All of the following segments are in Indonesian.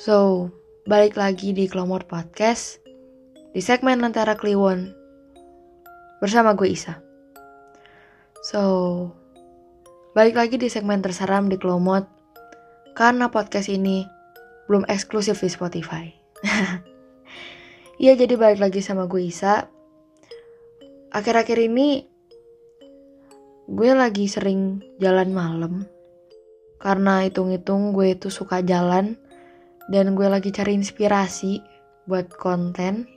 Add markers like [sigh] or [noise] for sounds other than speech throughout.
So, balik lagi di Kelomot Podcast di segmen Lentera Kliwon bersama gue Isa. So, balik lagi di segmen terseram di Kelomot karena podcast ini belum eksklusif di Spotify. [laughs] Iya, jadi balik lagi sama gue Isa. Akhir-akhir ini gue lagi sering jalan malam karena hitung-hitung gue itu suka jalan dan gue lagi cari inspirasi buat konten.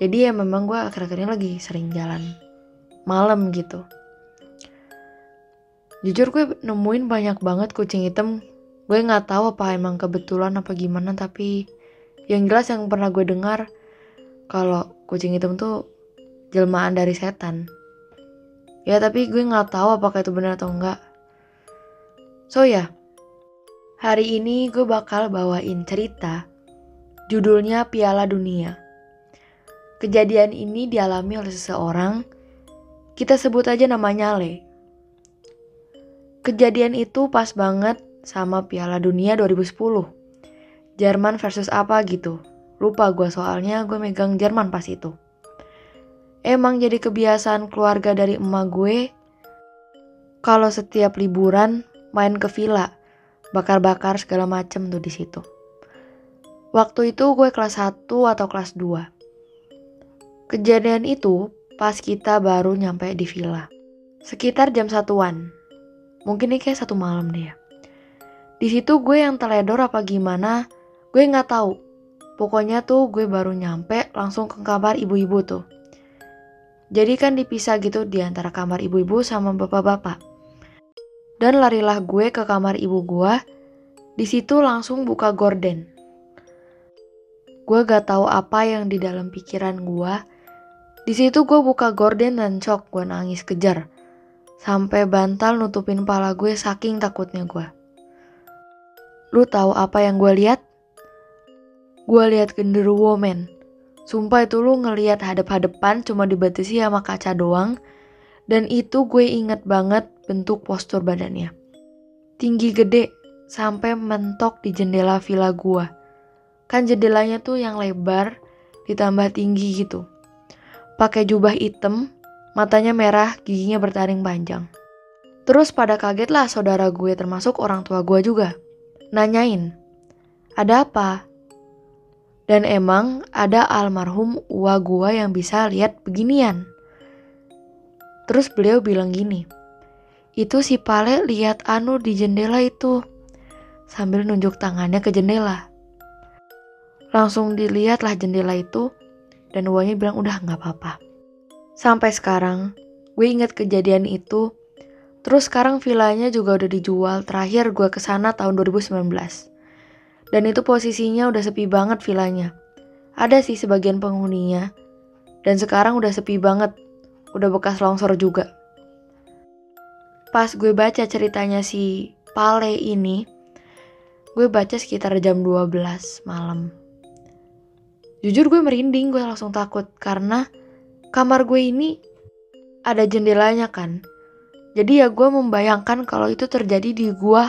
Jadi ya memang gue akhir-akhir ini lagi sering jalan malam gitu. Jujur gue nemuin banyak banget kucing hitam. Gue nggak tahu apa emang kebetulan apa gimana tapi yang jelas yang pernah gue dengar kalau kucing hitam tuh jelmaan dari setan. Ya tapi gue nggak tahu apakah itu benar atau enggak. So ya, hari ini gue bakal bawain cerita judulnya Piala Dunia. Kejadian ini dialami oleh seseorang, kita sebut aja namanya Le. Kejadian itu pas banget sama Piala Dunia 2010. Jerman versus apa gitu. Lupa gue soalnya gue megang Jerman pas itu. Emang jadi kebiasaan keluarga dari emak gue kalau setiap liburan main ke villa, bakar-bakar segala macem tuh di situ. Waktu itu gue kelas 1 atau kelas 2. Kejadian itu pas kita baru nyampe di villa. Sekitar jam satuan. Mungkin ini kayak satu malam deh ya. Di situ gue yang teledor apa gimana, Gue nggak tahu. Pokoknya tuh gue baru nyampe langsung ke kamar ibu-ibu tuh. Jadi kan dipisah gitu di antara kamar ibu-ibu sama bapak-bapak. Dan larilah gue ke kamar ibu gue. Di situ langsung buka gorden. Gue gak tahu apa yang di dalam pikiran gue. Di situ gue buka gorden dan shock gue nangis kejar. Sampai bantal nutupin pala gue saking takutnya gue. Lu tahu apa yang gue lihat? Gue lihat genderuwo men. Sumpah itu lu ngelihat hadap-hadapan cuma dibatasi sama kaca doang. Dan itu gue inget banget bentuk postur badannya. Tinggi gede sampai mentok di jendela villa gue. Kan jendelanya tuh yang lebar ditambah tinggi gitu. Pakai jubah hitam, matanya merah, giginya bertaring panjang. Terus pada kaget lah saudara gue termasuk orang tua gue juga. Nanyain, ada apa? Dan emang ada almarhum uwa gua yang bisa lihat beginian. Terus beliau bilang gini, itu si Pale lihat Anu di jendela itu. Sambil nunjuk tangannya ke jendela. Langsung dilihatlah jendela itu dan uangnya bilang udah nggak apa-apa. Sampai sekarang, gue inget kejadian itu. Terus sekarang villanya juga udah dijual. Terakhir gue ke sana tahun 2019. Dan itu posisinya udah sepi banget villanya. Ada sih sebagian penghuninya. Dan sekarang udah sepi banget. Udah bekas longsor juga. Pas gue baca ceritanya si Pale ini, gue baca sekitar jam 12 malam. Jujur gue merinding, gue langsung takut karena kamar gue ini ada jendelanya kan. Jadi ya gue membayangkan kalau itu terjadi di gue,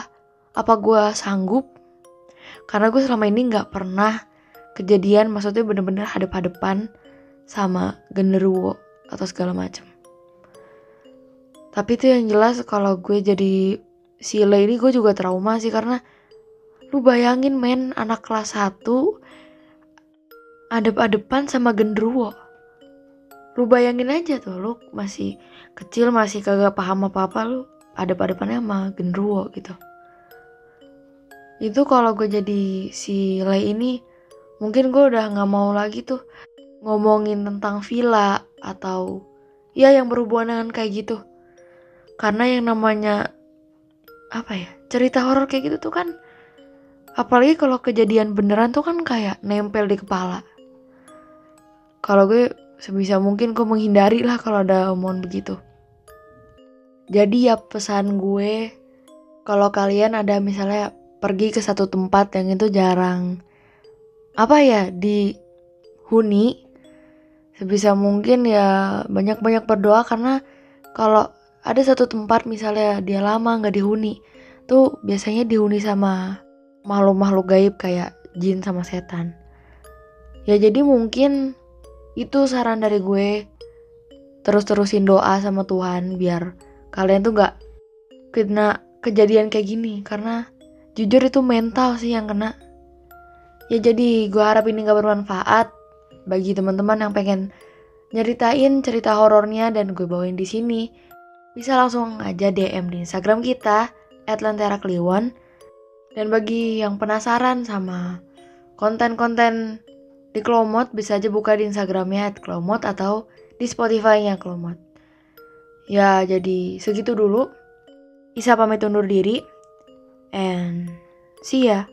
apa gue sanggup karena gue selama ini nggak pernah kejadian maksudnya bener-bener hadap-hadapan sama genderuwo atau segala macam tapi itu yang jelas kalau gue jadi Sile ini gue juga trauma sih karena lu bayangin men anak kelas 1 adep-adepan sama genderuwo lu bayangin aja tuh lu masih kecil masih kagak paham apa-apa lu adep-adepannya sama genderuwo gitu. Itu kalau gue jadi si Lei ini mungkin gue udah nggak mau lagi tuh ngomongin tentang villa atau ya yang berhubungan dengan kayak gitu karena yang namanya apa ya cerita horor kayak gitu tuh kan apalagi kalau kejadian beneran tuh kan kayak nempel di kepala. Kalau gue sebisa mungkin gue menghindari lah kalau ada omongan begitu. Jadi ya pesan gue kalau kalian ada misalnya pergi ke satu tempat yang itu jarang apa ya dihuni sebisa mungkin ya banyak-banyak berdoa. Karena kalau ada satu tempat misalnya dia lama nggak dihuni tuh biasanya dihuni sama makhluk-makhluk gaib kayak jin sama setan. Ya jadi mungkin itu saran dari gue. Terus-terusin doa sama Tuhan biar kalian tuh gak kena kejadian kayak gini karena jujur itu mental sih yang kena. Ya jadi gue harap ini gak bermanfaat bagi teman-teman yang pengen nyeritain cerita horornya dan gue bawain di sini bisa langsung aja DM di Instagram kita @lentera_kliwon dan bagi yang penasaran sama konten-konten di Klomot bisa aja buka di Instagramnya @klomot atau di Spotify-nya Klomot. Ya, jadi segitu dulu. Isa pamit undur diri. And see ya.